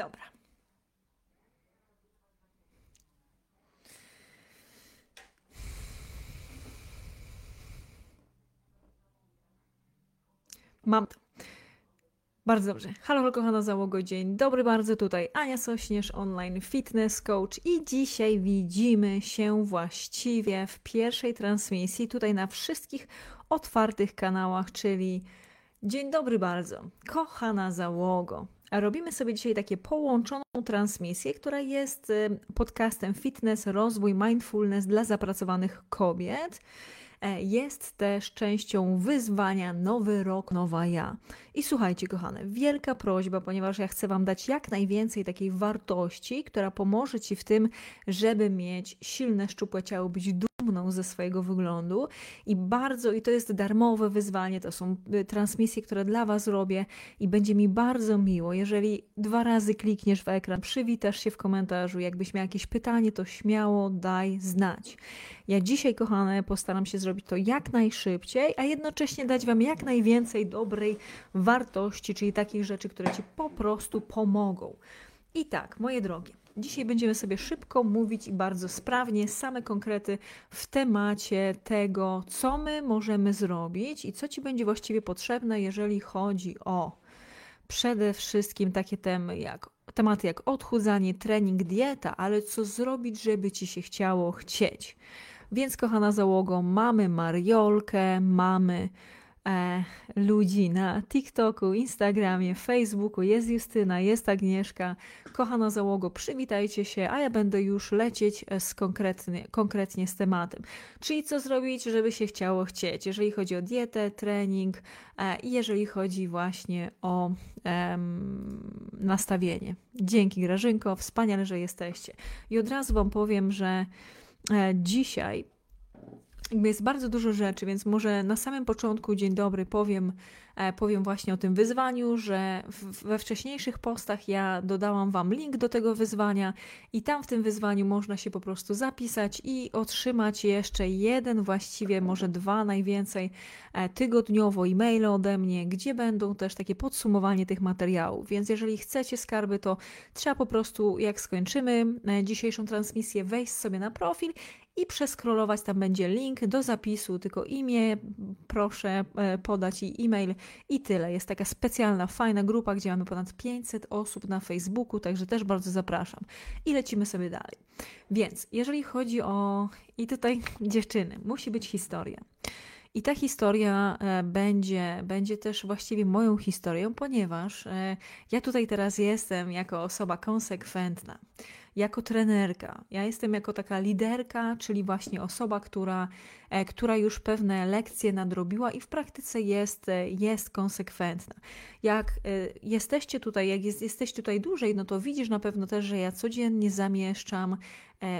Dobra. Mam to. Bardzo dobrze. Halo, kochana załogo, dzień dobry bardzo. Tutaj Ania Sośnierz, online fitness coach i dzisiaj widzimy się właściwie w pierwszej transmisji tutaj na wszystkich otwartych kanałach, czyli dzień dobry bardzo, kochana załogo. Robimy sobie dzisiaj takie połączoną transmisję, która jest y, podcastem fitness, rozwój, mindfulness dla zapracowanych kobiet. E, jest też częścią wyzwania Nowy Rok, Nowa Ja. I słuchajcie, kochane, wielka prośba, ponieważ ja chcę Wam dać jak najwięcej takiej wartości, która pomoże Ci w tym, żeby mieć silne, szczupłe ciało, być dumną ze swojego wyglądu. I bardzo, i to jest darmowe wyzwanie, to są y, transmisje, które dla Was robię i będzie mi bardzo miło, jeżeli dwa razy klikniesz w ekran, przywitasz się w komentarzu, jakbyś miał jakieś pytanie, to śmiało daj znać. Ja dzisiaj, kochane, postaram się zrobić to jak najszybciej, a jednocześnie dać Wam jak najwięcej dobrej wartości, czyli takich rzeczy, które Ci po prostu pomogą. I tak, moje drogie, dzisiaj będziemy sobie szybko mówić i bardzo sprawnie same konkrety w temacie tego, co my możemy zrobić i co Ci będzie właściwie potrzebne, jeżeli chodzi o przede wszystkim takie temy jak tematy jak odchudzanie, trening, dieta, ale co zrobić, żeby Ci się chciało chcieć. Więc, kochana załogo, mamy Mariolkę, mamy e, ludzi na TikToku, Instagramie, Facebooku. Jest Justyna, jest Agnieszka. Kochana załogo, przywitajcie się, a ja będę już lecieć e, z konkretnie, konkretnie z tematem. Czyli co zrobić, żeby się chciało chcieć, jeżeli chodzi o dietę, trening e, i jeżeli chodzi właśnie o nastawienie. Dzięki Grażynko, wspaniale, że jesteście. I od razu Wam powiem, że E, dzisiaj jest bardzo dużo rzeczy, więc może na samym początku, dzień dobry, powiem, e, powiem właśnie o tym wyzwaniu, że we wcześniejszych postach ja dodałam Wam link do tego wyzwania i tam w tym wyzwaniu można się po prostu zapisać i otrzymać jeszcze jeden, właściwie może dwa najwięcej e, tygodniowo e-maile ode mnie, gdzie będą też takie podsumowanie tych materiałów. Więc jeżeli chcecie skarby, to trzeba po prostu, jak skończymy dzisiejszą transmisję, wejść sobie na profil i przeskrolować, tam będzie link do zapisu, tylko imię, proszę e, podać i e-mail i tyle. Jest taka specjalna, fajna grupa, gdzie mamy ponad 500 osób na Facebooku, także też bardzo zapraszam. I lecimy sobie dalej. Więc jeżeli chodzi o... i tutaj dziewczyny, musi być historia. I ta historia e, będzie, będzie też właściwie moją historią, ponieważ e, ja tutaj teraz jestem jako osoba konsekwentna jako trenerka. Ja jestem jako taka liderka, czyli właśnie osoba, która, która już pewne lekcje nadrobiła i w praktyce jest, e, jest konsekwentna. Jak e, jesteście tutaj, jak jest, jesteście tutaj dłużej, no to widzisz na pewno też, że ja codziennie zamieszczam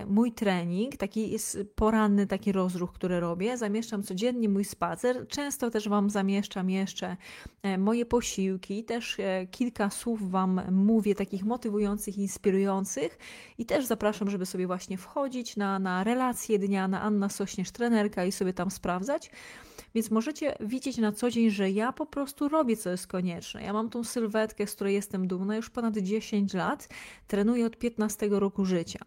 mój trening, taki jest poranny taki rozruch, który robię. Zamieszczam codziennie mój spacer. Często też Wam zamieszczam jeszcze moje posiłki. Też kilka słów Wam mówię, takich motywujących, inspirujących. I też zapraszam, żeby sobie właśnie wchodzić na, na relacje dnia, na Anna Sośnierz trenerka i sobie tam sprawdzać. Więc możecie widzieć na co dzień, że ja po prostu robię, co jest konieczne. Ja mam tą sylwetkę, z której jestem dumna już ponad 10 lat. Trenuję od 15 roku życia.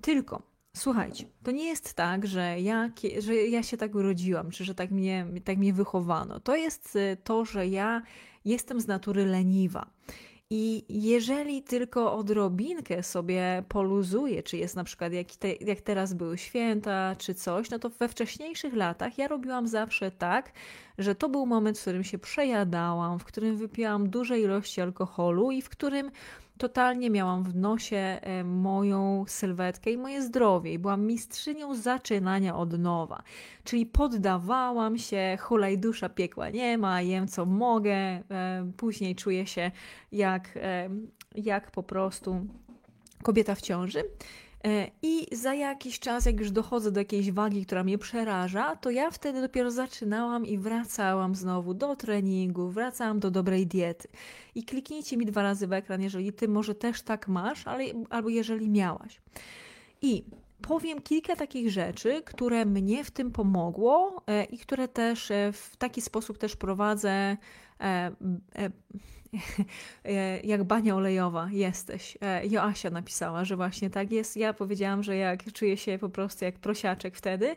Tylko Słuchajcie, to nie jest tak, że ja, że ja się tak urodziłam, czy że tak mnie, tak mnie wychowano. To jest y, to, że ja jestem z natury leniwa. I jeżeli tylko odrobinkę sobie poluzuję, czy jest na przykład jak, te, jak teraz były święta, czy coś, no to we wcześniejszych latach ja robiłam zawsze tak, że to był moment, w którym się przejadałam, w którym wypiłam duże ilości alkoholu i w którym totalnie miałam w nosie e, moją sylwetkę i moje zdrowie i byłam mistrzynią zaczynania od nowa. Czyli poddawałam się, hulaj dusza piekła nie ma, jem co mogę, e, później czuję się jak, e, jak po prostu kobieta w ciąży. E, I za jakiś czas, jak już dochodzę do jakiejś wagi, która mnie przeraża, to ja wtedy dopiero zaczynałam i wracałam znowu do treningu, wracałam do dobrej diety. I kliknijcie mi dwa razy w ekran, jeżeli ty może też tak masz, ale, albo jeżeli miałaś. I powiem kilka takich rzeczy, które mnie w tym pomogło e, i które też e, w taki sposób też prowadzę jak bania olejowa jesteś. E, Joasia napisała, że właśnie tak jest. Ja powiedziałam, że jak czuję się po prostu jak prosiaczek wtedy,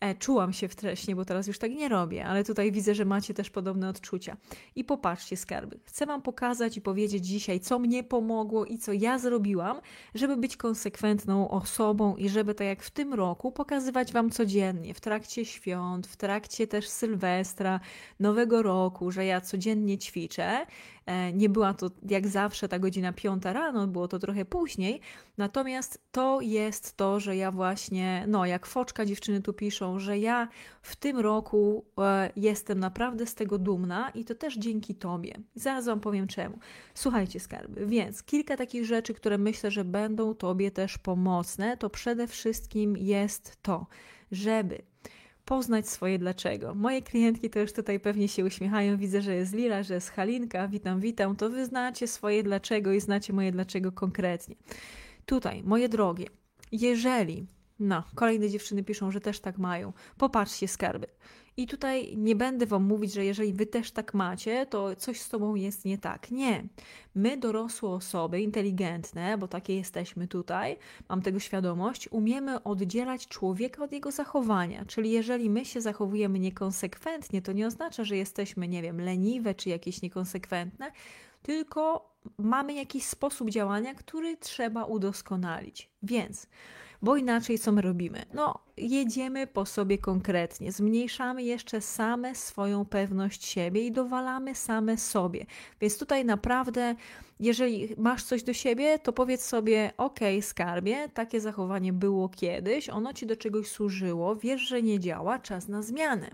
E, czułam się wcześniej, bo teraz już tak nie robię, ale tutaj widzę, że macie też podobne odczucia. I popatrzcie, skarby. Chcę Wam pokazać i powiedzieć dzisiaj, co mnie pomogło i co ja zrobiłam, żeby być konsekwentną osobą i żeby tak jak w tym roku pokazywać Wam codziennie, w trakcie świąt, w trakcie też Sylwestra, Nowego Roku, że ja codziennie ćwiczę, E, nie była to jak zawsze ta godzina piąta rano, było to trochę później. Natomiast to jest to, że ja właśnie, no jak foczka dziewczyny tu piszą, że ja w tym roku e, jestem naprawdę z tego dumna i to też dzięki Tobie. Zaraz Wam powiem czemu. Słuchajcie, skarby, więc kilka takich rzeczy, które myślę, że będą Tobie też pomocne, to przede wszystkim jest to, żeby poznać swoje dlaczego. Moje klientki już tutaj pewnie się uśmiechają. Widzę, że jest Lila, że jest Halinka. Witam, witam. To wy znacie swoje dlaczego i znacie moje dlaczego konkretnie. Tutaj, moje drogie, jeżeli, no, kolejne dziewczyny piszą, że też tak mają, popatrzcie skarby. I tutaj nie będę Wam mówić, że jeżeli Wy też tak macie, to coś z Tobą jest nie tak. Nie. My, dorosłe osoby, inteligentne, bo takie jesteśmy tutaj, mam tego świadomość, umiemy oddzielać człowieka od jego zachowania. Czyli jeżeli my się zachowujemy niekonsekwentnie, to nie oznacza, że jesteśmy, nie wiem, leniwe czy jakieś niekonsekwentne, tylko mamy jakiś sposób działania, który trzeba udoskonalić. Więc bo inaczej co my robimy? No, jedziemy po sobie konkretnie, zmniejszamy jeszcze same swoją pewność siebie i dowalamy same sobie. Więc tutaj naprawdę, jeżeli masz coś do siebie, to powiedz sobie: OK, skarbie, takie zachowanie było kiedyś, ono ci do czegoś służyło, wiesz, że nie działa, czas na zmianę.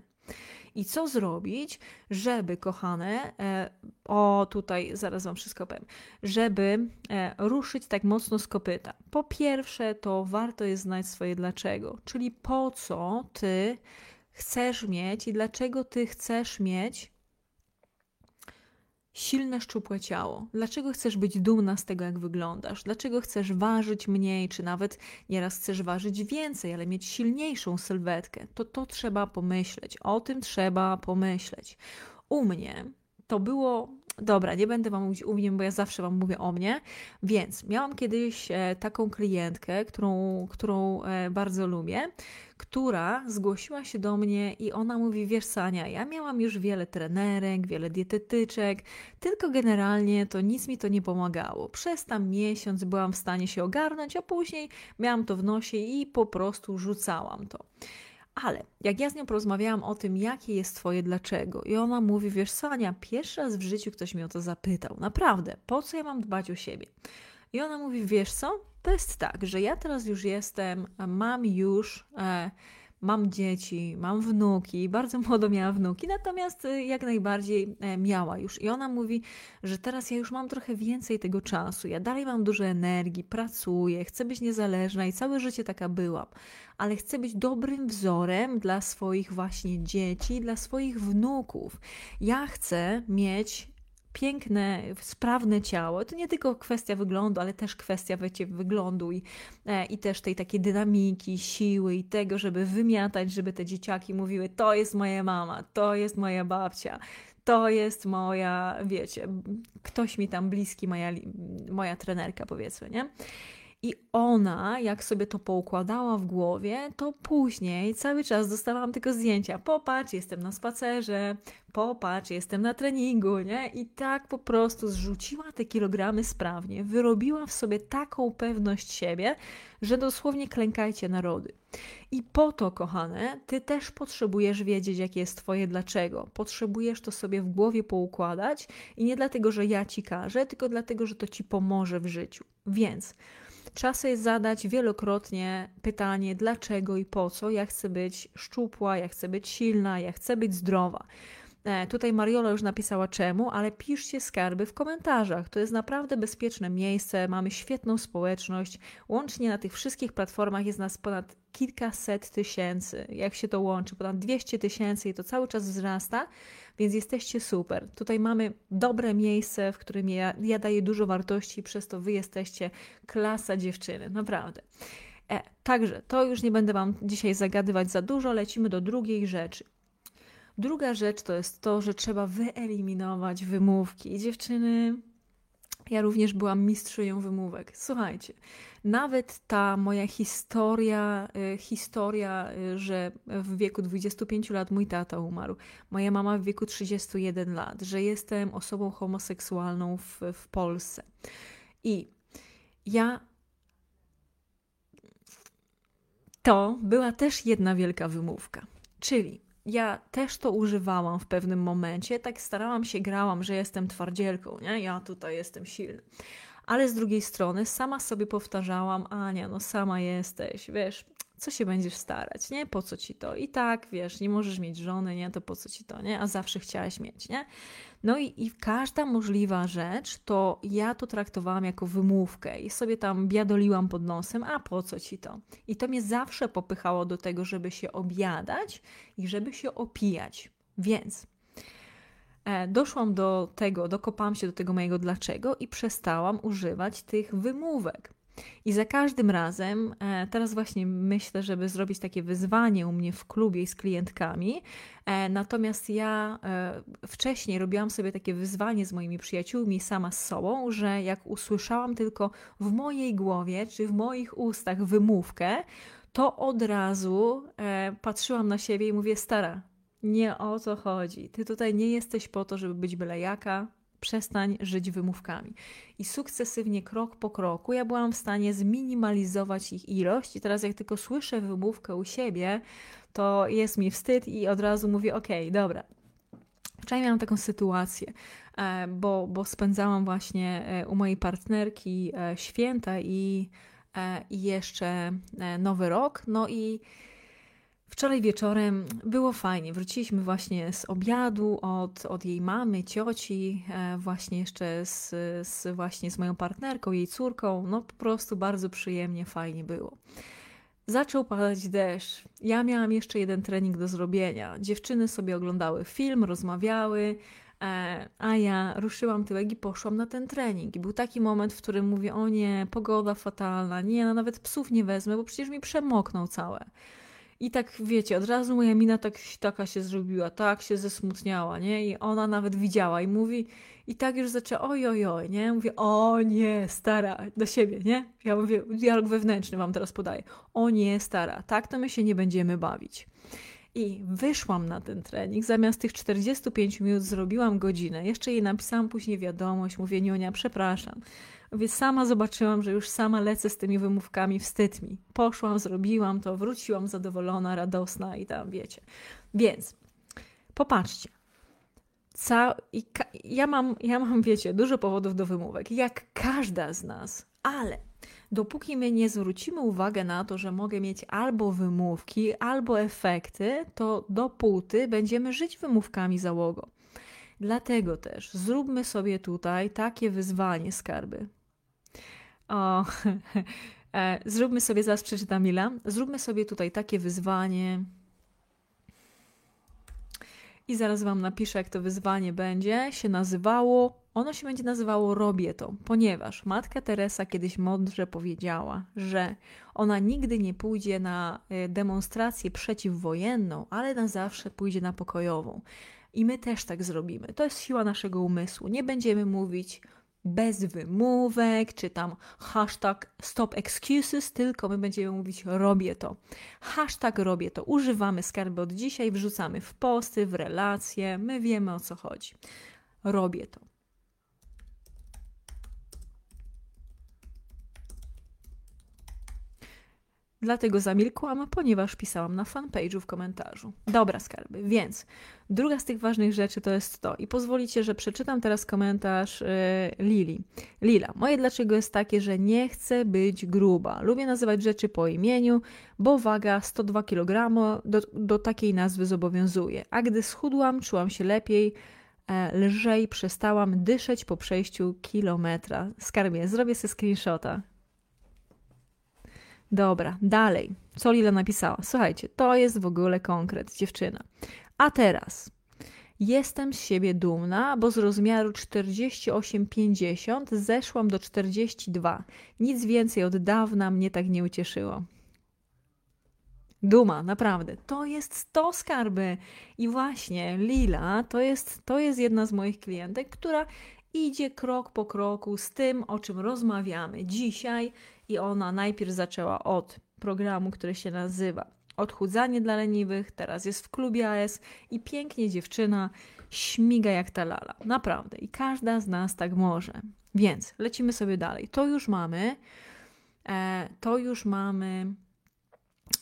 I co zrobić, żeby, kochane, e, o tutaj zaraz Wam wszystko powiem, żeby e, ruszyć tak mocno z kopyta? Po pierwsze, to warto jest znać swoje dlaczego, czyli po co Ty chcesz mieć i dlaczego Ty chcesz mieć silne, szczupłe ciało? Dlaczego chcesz być dumna z tego, jak wyglądasz? Dlaczego chcesz ważyć mniej, czy nawet nieraz chcesz ważyć więcej, ale mieć silniejszą sylwetkę? To to trzeba pomyśleć. O tym trzeba pomyśleć. U mnie to było Dobra, nie będę Wam mówić u mnie, bo ja zawsze Wam mówię o mnie. Więc miałam kiedyś e, taką klientkę, którą, którą e, bardzo lubię, która zgłosiła się do mnie i ona mówi: Wiesz, Sania, ja miałam już wiele trenerek, wiele dietetyczek, tylko generalnie to nic mi to nie pomagało. Przez tam miesiąc byłam w stanie się ogarnąć, a później miałam to w nosie i po prostu rzucałam to. Ale jak ja z nią porozmawiałam o tym, jakie jest Twoje dlaczego, i ona mówi: Wiesz, Sania, pierwszy raz w życiu ktoś mnie o to zapytał. Naprawdę, po co ja mam dbać o siebie? I ona mówi: Wiesz co? To jest tak, że ja teraz już jestem, mam już. E, mam dzieci, mam wnuki, bardzo młodo miała wnuki, natomiast y, jak najbardziej e, miała już. I ona mówi, że teraz ja już mam trochę więcej tego czasu, ja dalej mam dużo energii, pracuję, chcę być niezależna i całe życie taka byłam, ale chcę być dobrym wzorem dla swoich właśnie dzieci, dla swoich wnuków. Ja chcę mieć piękne, sprawne ciało. To nie tylko kwestia wyglądu, ale też kwestia wiecie, wyglądu i, e, i też tej takiej dynamiki, siły i tego, żeby wymiatać, żeby te dzieciaki mówiły: To jest moja mama, to jest moja babcia. To jest moja, wiecie, ktoś mi tam bliski, moja, moja trenerka, powiedzmy, nie? I ona, jak sobie to poukładała w głowie, to później cały czas dostawałam tylko zdjęcia. Popatrz, jestem na spacerze, popatrz, jestem na treningu, nie? I tak po prostu zrzuciła te kilogramy sprawnie, wyrobiła w sobie taką pewność siebie, że dosłownie klękajcie narody. I po to, kochane, ty też potrzebujesz wiedzieć, jakie jest twoje dlaczego. Potrzebujesz to sobie w głowie poukładać i nie dlatego, że ja ci każę, tylko dlatego, że to ci pomoże w życiu. Więc Czas jest zadać wielokrotnie pytanie, dlaczego i po co ja chcę być szczupła, ja chcę być silna, ja chcę być zdrowa. E, tutaj Mariola już napisała czemu, ale piszcie skarby w komentarzach. To jest naprawdę bezpieczne miejsce, mamy świetną społeczność. Łącznie na tych wszystkich platformach jest nas ponad kilkaset tysięcy. Jak się to łączy? Ponad 200 tysięcy i to cały czas wzrasta, więc jesteście super. Tutaj mamy dobre miejsce, w którym ja, ja daję dużo wartości, przez to wy jesteście klasa dziewczyny, naprawdę. E, także to już nie będę Wam dzisiaj zagadywać za dużo, lecimy do drugiej rzeczy. Druga rzecz to jest to, że trzeba wyeliminować wymówki. Dziewczyny, ja również byłam mistrzynią wymówek. Słuchajcie, nawet ta moja historia, y, historia, y, że w wieku 25 lat mój tata umarł, moja mama w wieku 31 lat, że jestem osobą homoseksualną w, w Polsce. I ja. To była też jedna wielka wymówka. Czyli ja też to używałam w pewnym momencie, tak starałam się, grałam, że jestem twardzielką, nie? Ja tutaj jestem silny. Ale z drugiej strony sama sobie powtarzałam, Ania, no sama jesteś, wiesz, co się będziesz starać, nie? Po co ci to? I tak, wiesz, nie możesz mieć żony, nie? To po co ci to, nie? A zawsze chciałaś mieć, nie? No i, i każda możliwa rzecz, to ja to traktowałam jako wymówkę i sobie tam biadoliłam pod nosem, a po co ci to? I to mnie zawsze popychało do tego, żeby się objadać i żeby się opijać. Więc e, doszłam do tego, dokopałam się do tego mojego dlaczego i przestałam używać tych wymówek. I za każdym razem, e, teraz właśnie myślę, żeby zrobić takie wyzwanie u mnie w klubie z klientkami. E, natomiast ja e, wcześniej robiłam sobie takie wyzwanie z moimi przyjaciółmi, sama z sobą, że jak usłyszałam tylko w mojej głowie czy w moich ustach wymówkę, to od razu patrzyłam na siebie i mówię: Stara, nie o to chodzi. Ty tutaj nie jesteś po to, żeby być byle jaka, przestań żyć wymówkami. I sukcesywnie, krok po kroku, ja byłam w stanie zminimalizować ich ilość. I teraz, jak tylko słyszę wymówkę u siebie, to jest mi wstyd i od razu mówię: OK, dobra. Wczoraj miałam taką sytuację, e, bo, bo spędzałam właśnie e, u mojej partnerki e, święta i, i jeszcze nowy rok. No i Wczoraj wieczorem było fajnie. Wróciliśmy właśnie z obiadu od, od jej mamy, cioci, e, właśnie jeszcze z, z, właśnie z moją partnerką, jej córką. No po prostu bardzo przyjemnie, fajnie było. Zaczął padać deszcz. Ja miałam jeszcze jeden trening do zrobienia. Dziewczyny sobie oglądały film, rozmawiały, e, a ja ruszyłam tyłek i poszłam na ten trening. I był taki moment, w którym mówię: O nie, pogoda fatalna, nie, no nawet psów nie wezmę, bo przecież mi przemokną całe. I tak wiecie, od razu moja mina tak, taka się zrobiła, tak się zesmutniała, nie? I ona nawet widziała i mówi, i tak już zaczęła, oj, oj, oj, nie? Mówię, o nie, stara, do siebie, nie? Ja mówię, dialog wewnętrzny wam teraz podaję. O nie, stara, tak to my się nie będziemy bawić. I wyszłam na ten trening, zamiast tych 45 minut zrobiłam godzinę. Jeszcze jej napisałam później wiadomość, mówię, Nionia, przepraszam więc sama zobaczyłam, że już sama lecę z tymi wymówkami, wstyd mi. Poszłam, zrobiłam to, wróciłam zadowolona, radosna i tam wiecie. Więc popatrzcie. Ca i ja, mam, ja mam, wiecie, dużo powodów do wymówek, jak każda z nas, ale dopóki my nie zwrócimy uwagi na to, że mogę mieć albo wymówki, albo efekty, to dopóty będziemy żyć wymówkami załogo. Dlatego też zróbmy sobie tutaj takie wyzwanie, skarby. O, e, zróbmy sobie, zaraz przeczytam Mila, zróbmy sobie tutaj takie wyzwanie. I zaraz Wam napiszę, jak to wyzwanie będzie się nazywało. Ono się będzie nazywało Robię to, ponieważ Matka Teresa kiedyś mądrze powiedziała, że ona nigdy nie pójdzie na e, demonstrację przeciwwojenną, ale na zawsze pójdzie na pokojową. I my też tak zrobimy. To jest siła naszego umysłu. Nie będziemy mówić bez wymówek, czy tam hashtag stop excuses, tylko my będziemy mówić robię to. Hashtag robię to. Używamy skarby od dzisiaj, wrzucamy w posty, w relacje, my wiemy o co chodzi. Robię to. Dlatego zamilkłam, ponieważ pisałam na fanpage'u w komentarzu. Dobra, skarby. Więc druga z tych ważnych rzeczy to jest to. I pozwolicie, że przeczytam teraz komentarz yy, Lili. Lila, moje dlaczego jest takie, że nie chcę być gruba. Lubię nazywać rzeczy po imieniu, bo waga 102 kg do, do takiej nazwy zobowiązuje. A gdy schudłam, czułam się lepiej, e, lżej, przestałam dyszeć po przejściu kilometra. Skarbie, zrobię sobie screenshota. Dobra, dalej. Co Lila napisała? Słuchajcie, to jest w ogóle konkret, dziewczyna. A teraz. Jestem z siebie dumna, bo z rozmiaru 48-50 zeszłam do 42. Nic więcej od dawna mnie tak nie ucieszyło. Duma, naprawdę. To jest to skarby. I właśnie Lila to jest, to jest jedna z moich klientek, która idzie krok po kroku z tym, o czym rozmawiamy dzisiaj. I ona najpierw zaczęła od programu, który się nazywa Odchudzanie dla leniwych, teraz jest w klubie AS i pięknie dziewczyna śmiga jak ta lala. Naprawdę. I każda z nas tak może. Więc lecimy sobie dalej. To już mamy. E, to już mamy.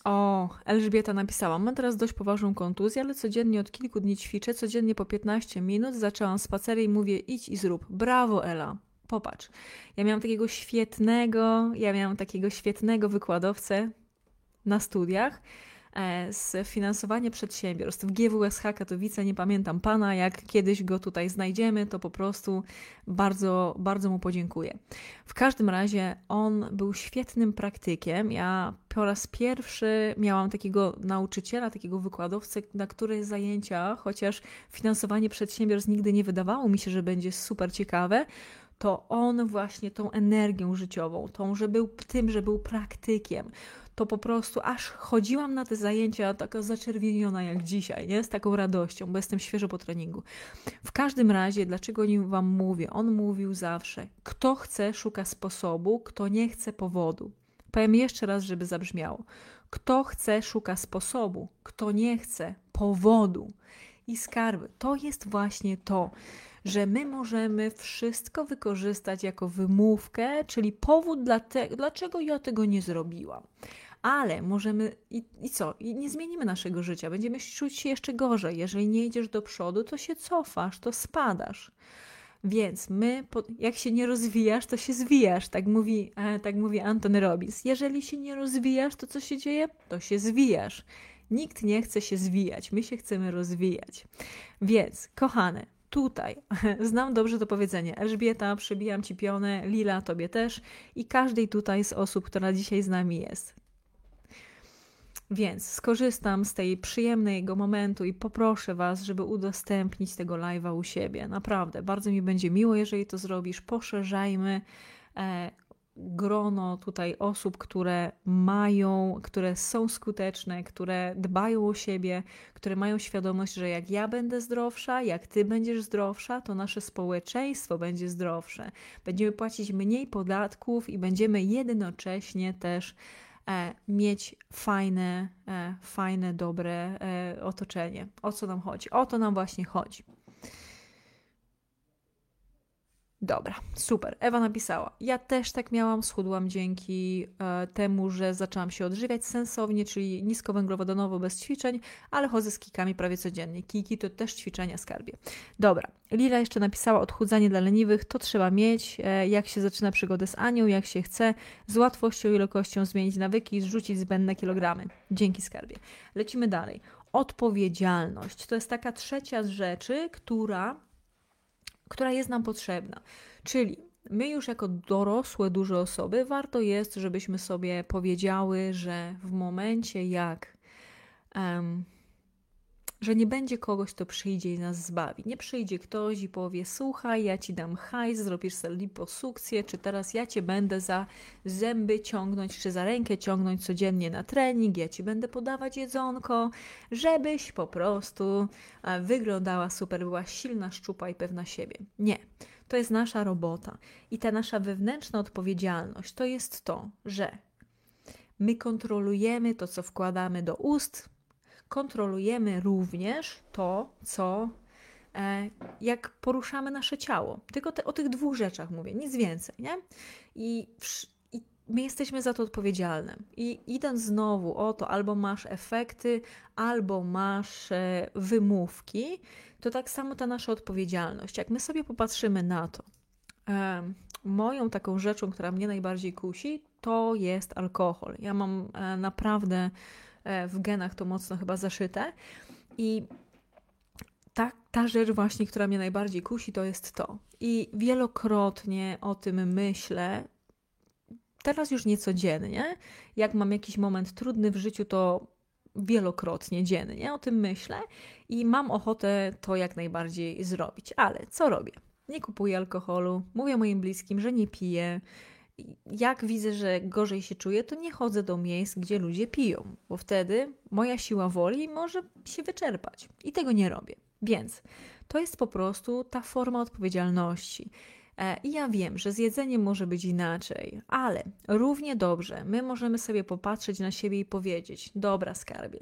O, Elżbieta napisała: Mam teraz dość poważną kontuzję, ale codziennie od kilku dni ćwiczę, codziennie po 15 minut. Zaczęłam spacery i mówię: idź i zrób. Brawo, Ela. Popatrz. Ja miałam takiego świetnego, ja miałam takiego świetnego wykładowcę na studiach, E, z finansowania przedsiębiorstw w GWSH Katowice. Nie pamiętam pana, jak kiedyś go tutaj znajdziemy, to po prostu bardzo, bardzo mu podziękuję. W każdym razie on był świetnym praktykiem. Ja po raz pierwszy miałam takiego nauczyciela, takiego wykładowcę, na których zajęcia, chociaż finansowanie przedsiębiorstw nigdy nie wydawało mi się, że będzie super ciekawe, to on właśnie tą energią życiową, tą, że był tym, że był praktykiem, to po prostu aż chodziłam na te zajęcia taka zaczerwieniona jak dzisiaj, nie? Z taką radością, bo jestem świeżo po treningu. W każdym razie, dlaczego nim Wam mówię? On mówił zawsze, kto chce, szuka sposobu, kto nie chce powodu. Powiem jeszcze raz, żeby zabrzmiało. Kto chce, szuka sposobu, kto nie chce, powodu. I skarby. To jest właśnie to, że my możemy wszystko wykorzystać jako wymówkę, czyli powód, dla te, dlaczego ja tego nie zrobiłam ale możemy i, i co? I nie zmienimy naszego życia, będziemy czuć się jeszcze gorzej. Jeżeli nie idziesz do przodu, to się cofasz, to spadasz. Więc my, jak się nie rozwijasz, to się zwijasz, tak mówi, e, tak mówi Antony Robbins. Jeżeli się nie rozwijasz, to co się dzieje? To się zwijasz. Nikt nie chce się zwijać, my się chcemy rozwijać. Więc, kochane, tutaj znam dobrze to powiedzenie. Elżbieta, przybijam ci pionę, Lila, tobie też i każdej tutaj z osób, która dzisiaj z nami jest. Więc skorzystam z tej przyjemnego momentu i poproszę Was, żeby udostępnić tego live'a u siebie. Naprawdę, bardzo mi będzie miło, jeżeli to zrobisz. Poszerzajmy e, grono tutaj osób, które mają, które są skuteczne, które dbają o siebie, które mają świadomość, że jak ja będę zdrowsza, jak ty będziesz zdrowsza, to nasze społeczeństwo będzie zdrowsze. Będziemy płacić mniej podatków i będziemy jednocześnie też E, mieć fajne, e, fajne, dobre e, otoczenie. O co nam chodzi? O to nam właśnie chodzi. Dobra, super. Ewa napisała. Ja też tak miałam, schudłam dzięki e, temu, że zaczęłam się odżywiać sensownie, czyli niskowęglowodanowo bez ćwiczeń, ale chodzę z kikami prawie codziennie. Kiki to też ćwiczenia skarbie. Dobra, Lila jeszcze napisała odchudzanie dla leniwych, to trzeba mieć, e, jak się zaczyna przygodę z Anią, jak się chce, z łatwością i lekkością zmienić nawyki i zrzucić zbędne kilogramy. Dzięki skarbie. Lecimy dalej. Odpowiedzialność. To jest taka trzecia z rzeczy, która która jest nam potrzebna. Czyli my już jako dorosłe, duże osoby, warto jest, żebyśmy sobie powiedziały, że w momencie jak. Um, że nie będzie kogoś, kto przyjdzie i nas zbawi. Nie przyjdzie ktoś i powie: Słuchaj, ja ci dam hajs, zrobisz sobie liposukcję, czy teraz ja cię będę za zęby ciągnąć, czy za rękę ciągnąć codziennie na trening, ja ci będę podawać jedzonko, żebyś po prostu wyglądała super, była silna, szczupa i pewna siebie. Nie. To jest nasza robota. I ta nasza wewnętrzna odpowiedzialność to jest to, że my kontrolujemy to, co wkładamy do ust, kontrolujemy również to, co e, jak poruszamy nasze ciało. Tylko te, o tych dwóch rzeczach mówię, nic więcej, nie? I, I my jesteśmy za to odpowiedzialne. I idąc znowu o to, albo masz efekty, albo masz e, wymówki, to tak samo ta nasza odpowiedzialność. Jak my sobie popatrzymy na to, e, moją taką rzeczą, która mnie najbardziej kusi, to jest alkohol. Ja mam naprawdę E, w genach to mocno chyba zaszyte. I ta, ta rzecz właśnie, która mnie najbardziej kusi, to jest to. I wielokrotnie o tym myślę, teraz już nie codziennie. Jak mam jakiś moment trudny w życiu, to wielokrotnie dziennie o tym myślę i mam ochotę to jak najbardziej zrobić. Ale co robię? Nie kupuję alkoholu, mówię moim bliskim, że nie piję, jak widzę, że gorzej się czuję, to nie chodzę do miejsc, gdzie ludzie piją, bo wtedy moja siła woli może się wyczerpać i tego nie robię. Więc to jest po prostu ta forma odpowiedzialności. E, I ja wiem, że z jedzeniem może być inaczej, ale równie dobrze my możemy sobie popatrzeć na siebie i powiedzieć: Dobra, skarbie,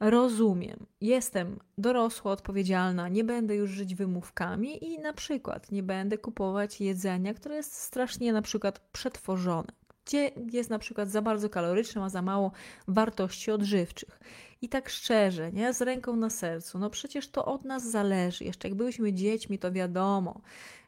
rozumiem, jestem dorosła, odpowiedzialna, nie będę już żyć wymówkami i na przykład nie będę kupować jedzenia, które jest strasznie na przykład przetworzone, gdzie jest na przykład za bardzo kaloryczne, ma za mało wartości odżywczych. I tak szczerze, nie, z ręką na sercu, no przecież to od nas zależy. Jeszcze jak byliśmy dziećmi, to wiadomo,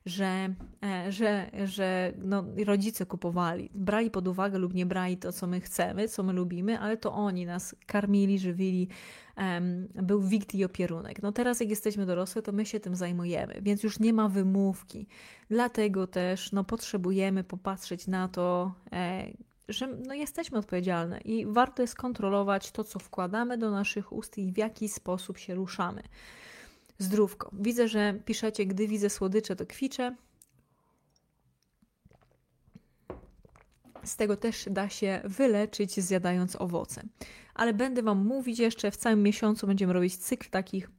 że, e, że, że no, rodzice kupowali, brali pod uwagę lub nie brali to, co my chcemy, co my lubimy, ale to oni nas karmili, żywili, um, był wikt i opierunek. No teraz, jak jesteśmy dorosłe, to my się tym zajmujemy, więc już nie ma wymówki. Dlatego też no, potrzebujemy popatrzeć na to, e, że no, jesteśmy odpowiedzialne i warto jest kontrolować to, co wkładamy do naszych ust i w jaki sposób się ruszamy. Zdrówko. Widzę, że piszecie, gdy widzę słodycze, to kwiczę. Z tego też da się wyleczyć, zjadając owoce. Ale będę Wam mówić jeszcze, w całym miesiącu będziemy robić cykl takich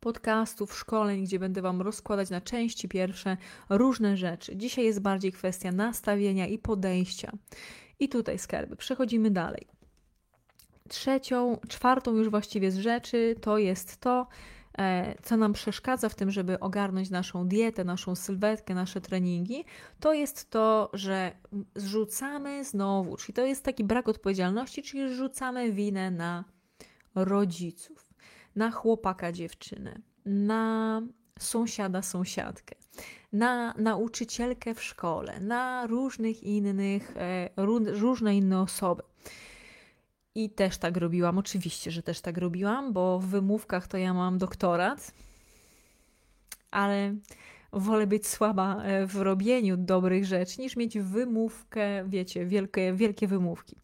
podcastów, szkoleń, gdzie będę Wam rozkładać na części pierwsze różne rzeczy. Dzisiaj jest bardziej kwestia nastawienia i podejścia. I tutaj skarby. Przechodzimy dalej. Trzecią, czwartą już właściwie z rzeczy to jest to, E, co nam przeszkadza w tym, żeby ogarnąć naszą dietę, naszą sylwetkę, nasze treningi, to jest to, że zrzucamy znowu, czyli to jest taki brak odpowiedzialności, czyli rzucamy winę na rodziców, na chłopaka, dziewczynę, na sąsiada, sąsiadkę, na nauczycielkę w szkole, na różnych innych, e, różne inne osoby. I też tak robiłam, oczywiście, że też tak robiłam, bo w wymówkach to ja mam doktorat, ale wolę być słaba e, w robieniu dobrych rzeczy, niż mieć wymówkę, wiecie, wielkie, wielkie wymówki.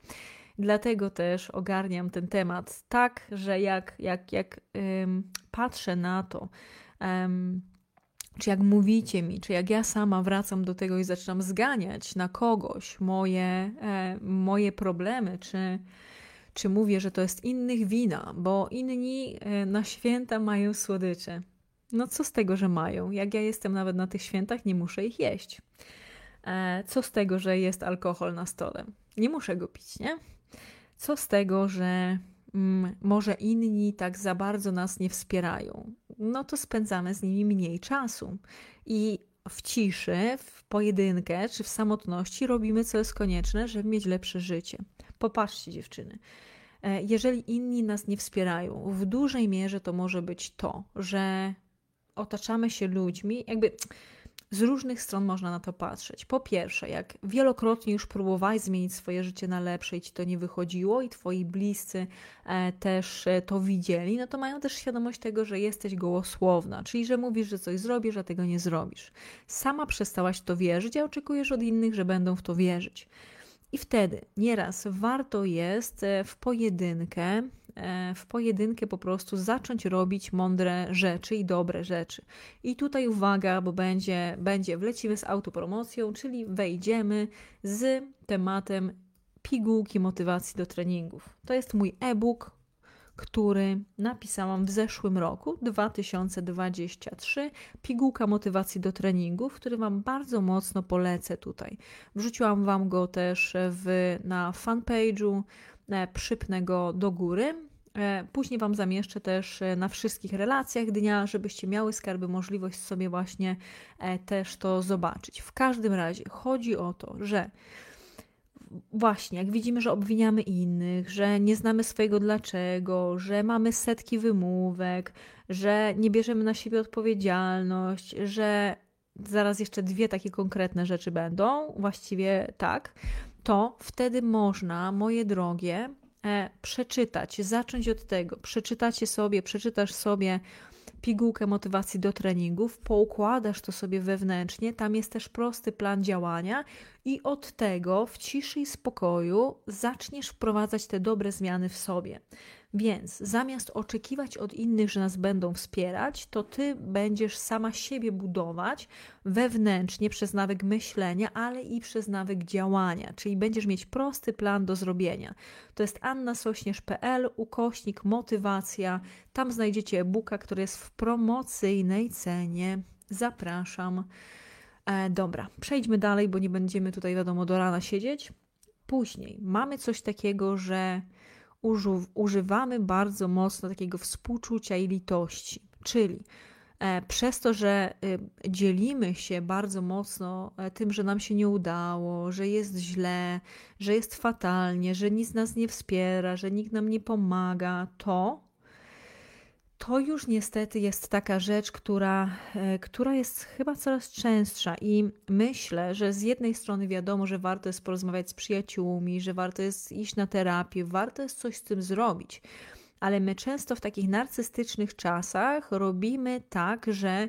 Dlatego też ogarniam ten temat tak, że jak, jak, jak ym, patrzę na to, ym, czy jak mówicie mi, czy jak ja sama wracam do tego i zaczynam zganiać na kogoś moje, e, moje problemy, czy czy mówię, że to jest innych wina, bo inni e, na święta mają słodycze. No co z tego, że mają? Jak ja jestem nawet na tych świętach, nie muszę ich jeść. E, co z tego, że jest alkohol na stole? Nie muszę go pić, nie? Co z tego, że może inni tak za bardzo nas nie wspierają? No to spędzamy z nimi mniej czasu. I w ciszy, w pojedynkę czy w samotności robimy, co jest konieczne, żeby mieć lepsze życie. Popatrzcie, dziewczyny. E, jeżeli inni nas nie wspierają, w dużej mierze to może być to, że otaczamy się ludźmi, jakby z różnych stron można na to patrzeć. Po pierwsze, jak wielokrotnie już próbowałeś zmienić swoje życie na lepsze i ci to nie wychodziło, i twoi bliscy e, też e, to widzieli, no to mają też świadomość tego, że jesteś gołosłowna, czyli że mówisz, że coś zrobisz, a tego nie zrobisz. Sama przestałaś w to wierzyć, a oczekujesz od innych, że będą w to wierzyć. I wtedy nieraz warto jest e, w pojedynkę, w pojedynkę po prostu zacząć robić mądre rzeczy i dobre rzeczy. I tutaj uwaga, bo będzie, będzie wlecimy z autopromocją, czyli wejdziemy z tematem pigułki motywacji do treningów. To jest mój e-book, który napisałam w zeszłym roku, 2023, pigułka motywacji do treningów, który Wam bardzo mocno polecę tutaj. Wrzuciłam Wam go też w, na fanpage'u, e, przypnę go do góry. E, później Wam zamieszczę też e, na wszystkich relacjach dnia, żebyście miały skarby możliwość sobie właśnie też to zobaczyć. W każdym razie chodzi o to, że właśnie, jak widzimy, że obwiniamy innych, że nie znamy swojego dlaczego, że mamy setki wymówek, że nie bierzemy na siebie odpowiedzialność, że zaraz jeszcze dwie takie konkretne rzeczy będą, właściwie tak, to wtedy można, moje drogie, e, przeczytać, zacząć od tego. Przeczytacie sobie, przeczytasz sobie pigułkę motywacji do treningów, poukładasz to sobie wewnętrznie, tam jest też prosty plan działania i od tego w ciszy i spokoju zaczniesz wprowadzać te dobre zmiany w sobie. Więc zamiast oczekiwać od innych, że nas będą wspierać, to ty będziesz sama siebie budować wewnętrznie przez nawyk myślenia, ale i przez nawyk działania, czyli będziesz mieć prosty plan do zrobienia. To jest annasośnierz.pl, ukośnik motywacja. Tam znajdziecie e-booka, który jest w promocyjnej cenie. Zapraszam. E, dobra, przejdźmy dalej, bo nie będziemy tutaj, wiadomo, do rana siedzieć. Później mamy coś takiego, że używamy bardzo mocno takiego współczucia i litości, czyli e, przez to, że e, dzielimy się bardzo mocno e, tym, że nam się nie udało, że jest źle, że jest fatalnie, że nic nas nie wspiera, że nikt nam nie pomaga, to to już niestety jest taka rzecz, która, e, która jest chyba coraz częstsza i myślę, że z jednej strony wiadomo, że warto jest porozmawiać z przyjaciółmi, że warto jest iść na terapię, warto jest coś z tym zrobić, ale my często w takich narcystycznych czasach robimy tak, że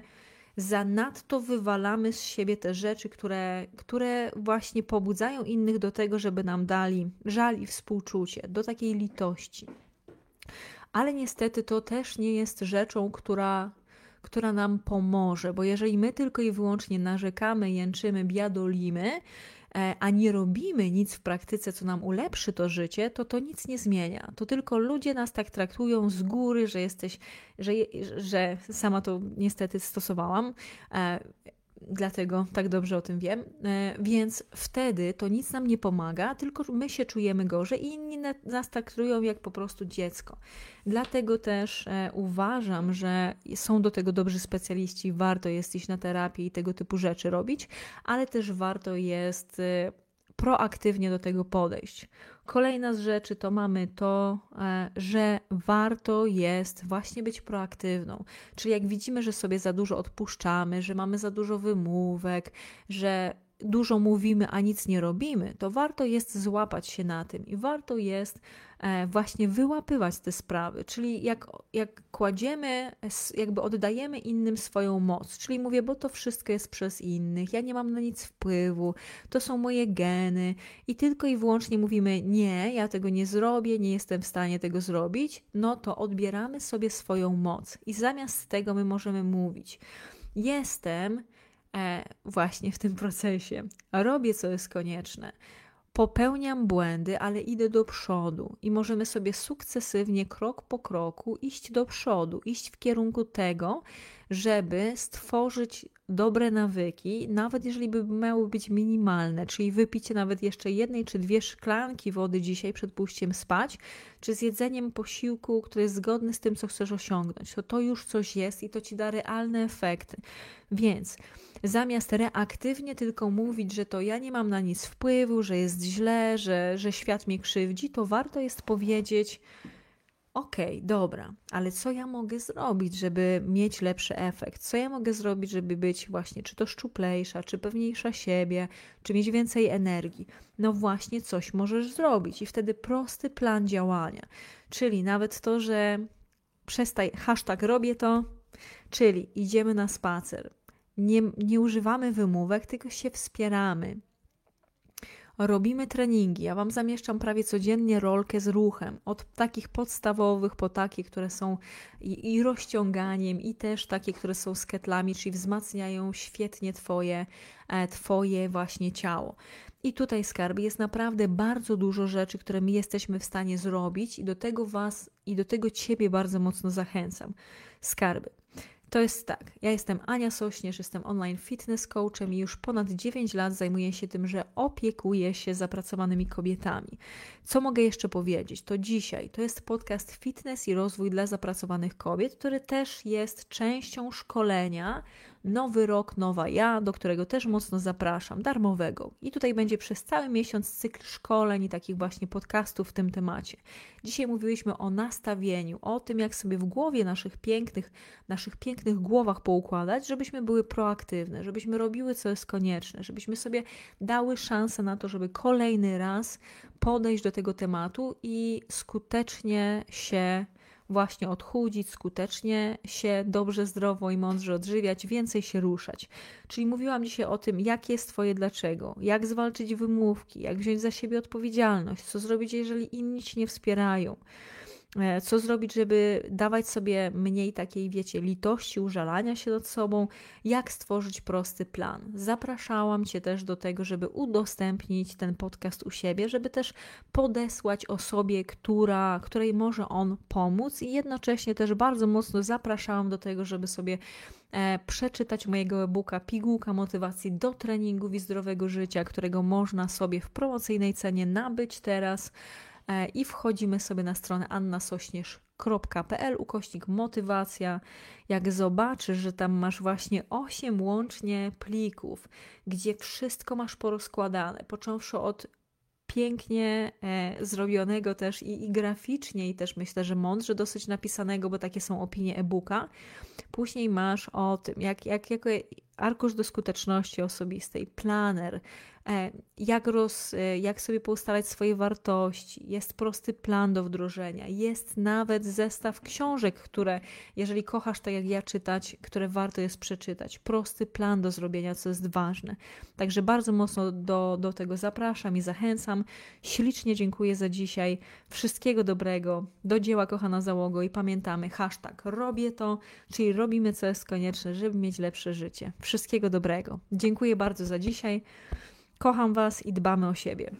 zanadto wywalamy z siebie te rzeczy, które, które właśnie pobudzają innych do tego, żeby nam dali żal i współczucie, do takiej litości ale niestety to też nie jest rzeczą, która, która nam pomoże, bo jeżeli my tylko i wyłącznie narzekamy, jęczymy, biadolimy, e, a nie robimy nic w praktyce, co nam ulepszy to życie, to to nic nie zmienia. To tylko ludzie nas tak traktują z góry, że jesteś, że, że sama to niestety stosowałam e, dlatego tak dobrze o tym wiem. E, więc wtedy to nic nam nie pomaga, tylko my się czujemy gorzej i inni nas traktują jak po prostu dziecko. Dlatego też e, uważam, że są do tego dobrzy specjaliści, warto jest iść na terapię i tego typu rzeczy robić, ale też warto jest e, proaktywnie do tego podejść. Kolejna z rzeczy to mamy to, e, że warto jest właśnie być proaktywną. Czyli jak widzimy, że sobie za dużo odpuszczamy, że mamy za dużo wymówek, że dużo mówimy, a nic nie robimy, to warto jest złapać się na tym i warto jest e, właśnie wyłapywać te sprawy. Czyli jak, jak kładziemy, jakby oddajemy innym swoją moc, czyli mówię, bo to wszystko jest przez innych, ja nie mam na nic wpływu, to są moje geny i tylko i wyłącznie mówimy, nie, ja tego nie zrobię, nie jestem w stanie tego zrobić, no to odbieramy sobie swoją moc i zamiast tego my możemy mówić, jestem właśnie w tym procesie. Robię, co jest konieczne. Popełniam błędy, ale idę do przodu i możemy sobie sukcesywnie, krok po kroku, iść do przodu, iść w kierunku tego, żeby stworzyć dobre nawyki, nawet jeżeli by miały być minimalne, czyli wypicie nawet jeszcze jednej czy dwie szklanki wody dzisiaj przed pójściem spać, czy z jedzeniem posiłku, który jest zgodny z tym, co chcesz osiągnąć, to to już coś jest i to ci da realne efekty. Więc zamiast reaktywnie tylko mówić, że to ja nie mam na nic wpływu, że jest źle, że, że świat mnie krzywdzi, to warto jest powiedzieć, okej, okay, dobra, ale co ja mogę zrobić, żeby mieć lepszy efekt? Co ja mogę zrobić, żeby być właśnie czy to szczuplejsza, czy pewniejsza siebie, czy mieć więcej energii? No właśnie coś możesz zrobić i wtedy prosty plan działania. Czyli nawet to, że przestań, hashtag robię to, czyli idziemy na spacer. Nie, nie używamy wymówek, tylko się wspieramy robimy treningi. Ja Wam zamieszczam prawie codziennie rolkę z ruchem, od takich podstawowych po takie, które są i, i rozciąganiem, i też takie, które są z ketlami, czyli wzmacniają świetnie Twoje, e, twoje właśnie ciało. I tutaj, skarby, jest naprawdę bardzo dużo rzeczy, które my jesteśmy w stanie zrobić, i do tego Was i do tego Ciebie bardzo mocno zachęcam. Skarby. To jest tak. Ja jestem Ania Sośnierz, jestem online fitness coachem i już ponad 9 lat zajmuję się tym, że opiekuję się zapracowanymi kobietami. Co mogę jeszcze powiedzieć? To dzisiaj to jest podcast Fitness i rozwój dla zapracowanych kobiet, który też jest częścią szkolenia Nowy Rok, Nowa Ja, do którego też mocno zapraszam, darmowego. I tutaj będzie przez cały miesiąc cykl szkoleń i takich właśnie podcastów w tym temacie. Dzisiaj mówiliśmy o nastawieniu, o tym, jak sobie w głowie naszych pięknych, naszych pięknych głowach poukładać, żebyśmy były proaktywne, żebyśmy robiły, co jest konieczne, żebyśmy sobie dały szansę na to, żeby kolejny raz podejść do tego tematu i skutecznie się właśnie odchudzić, skutecznie się dobrze, zdrowo i mądrze odżywiać, więcej się ruszać. Czyli mówiłam dzisiaj o tym, jakie jest Twoje dlaczego, jak zwalczyć wymówki, jak wziąć za siebie odpowiedzialność, co zrobić, jeżeli inni Ci nie wspierają. E, co zrobić, żeby dawać sobie mniej takiej, wiecie, litości, użalania się nad sobą? Jak stworzyć prosty plan? Zapraszałam Cię też do tego, żeby udostępnić ten podcast u siebie, żeby też podesłać osobie, która, której może on pomóc i jednocześnie też bardzo mocno zapraszałam do tego, żeby sobie e, przeczytać mojego e-booka Pigułka motywacji do treningów i zdrowego życia, którego można sobie w promocyjnej cenie nabyć teraz. E, i wchodzimy sobie na stronę annasośnierz.pl ukośnik motywacja. Jak zobaczysz, że tam masz właśnie 8 łącznie plików, gdzie wszystko masz porozkładane, począwszy od pięknie e, zrobionego też i, i graficznie, i też myślę, że mądrze dosyć napisanego, bo takie są opinie e-booka. Później masz o tym, jak, jak, jak arkusz do skuteczności osobistej, planer, jak, roz, e, jak sobie poustalać swoje wartości. Jest prosty plan do wdrożenia. Jest nawet zestaw książek, które, jeżeli kochasz tak jak ja czytać, które warto jest przeczytać. Prosty plan do zrobienia, co jest ważne. Także bardzo mocno do, do tego zapraszam i zachęcam. Ślicznie dziękuję za dzisiaj. Wszystkiego dobrego. Do dzieła, kochana załogo. I pamiętamy hashtag robię to, czyli robimy co jest konieczne, żeby mieć lepsze życie. Wszystkiego dobrego. Dziękuję bardzo za dzisiaj. Kocham Was i dbamy o siebie.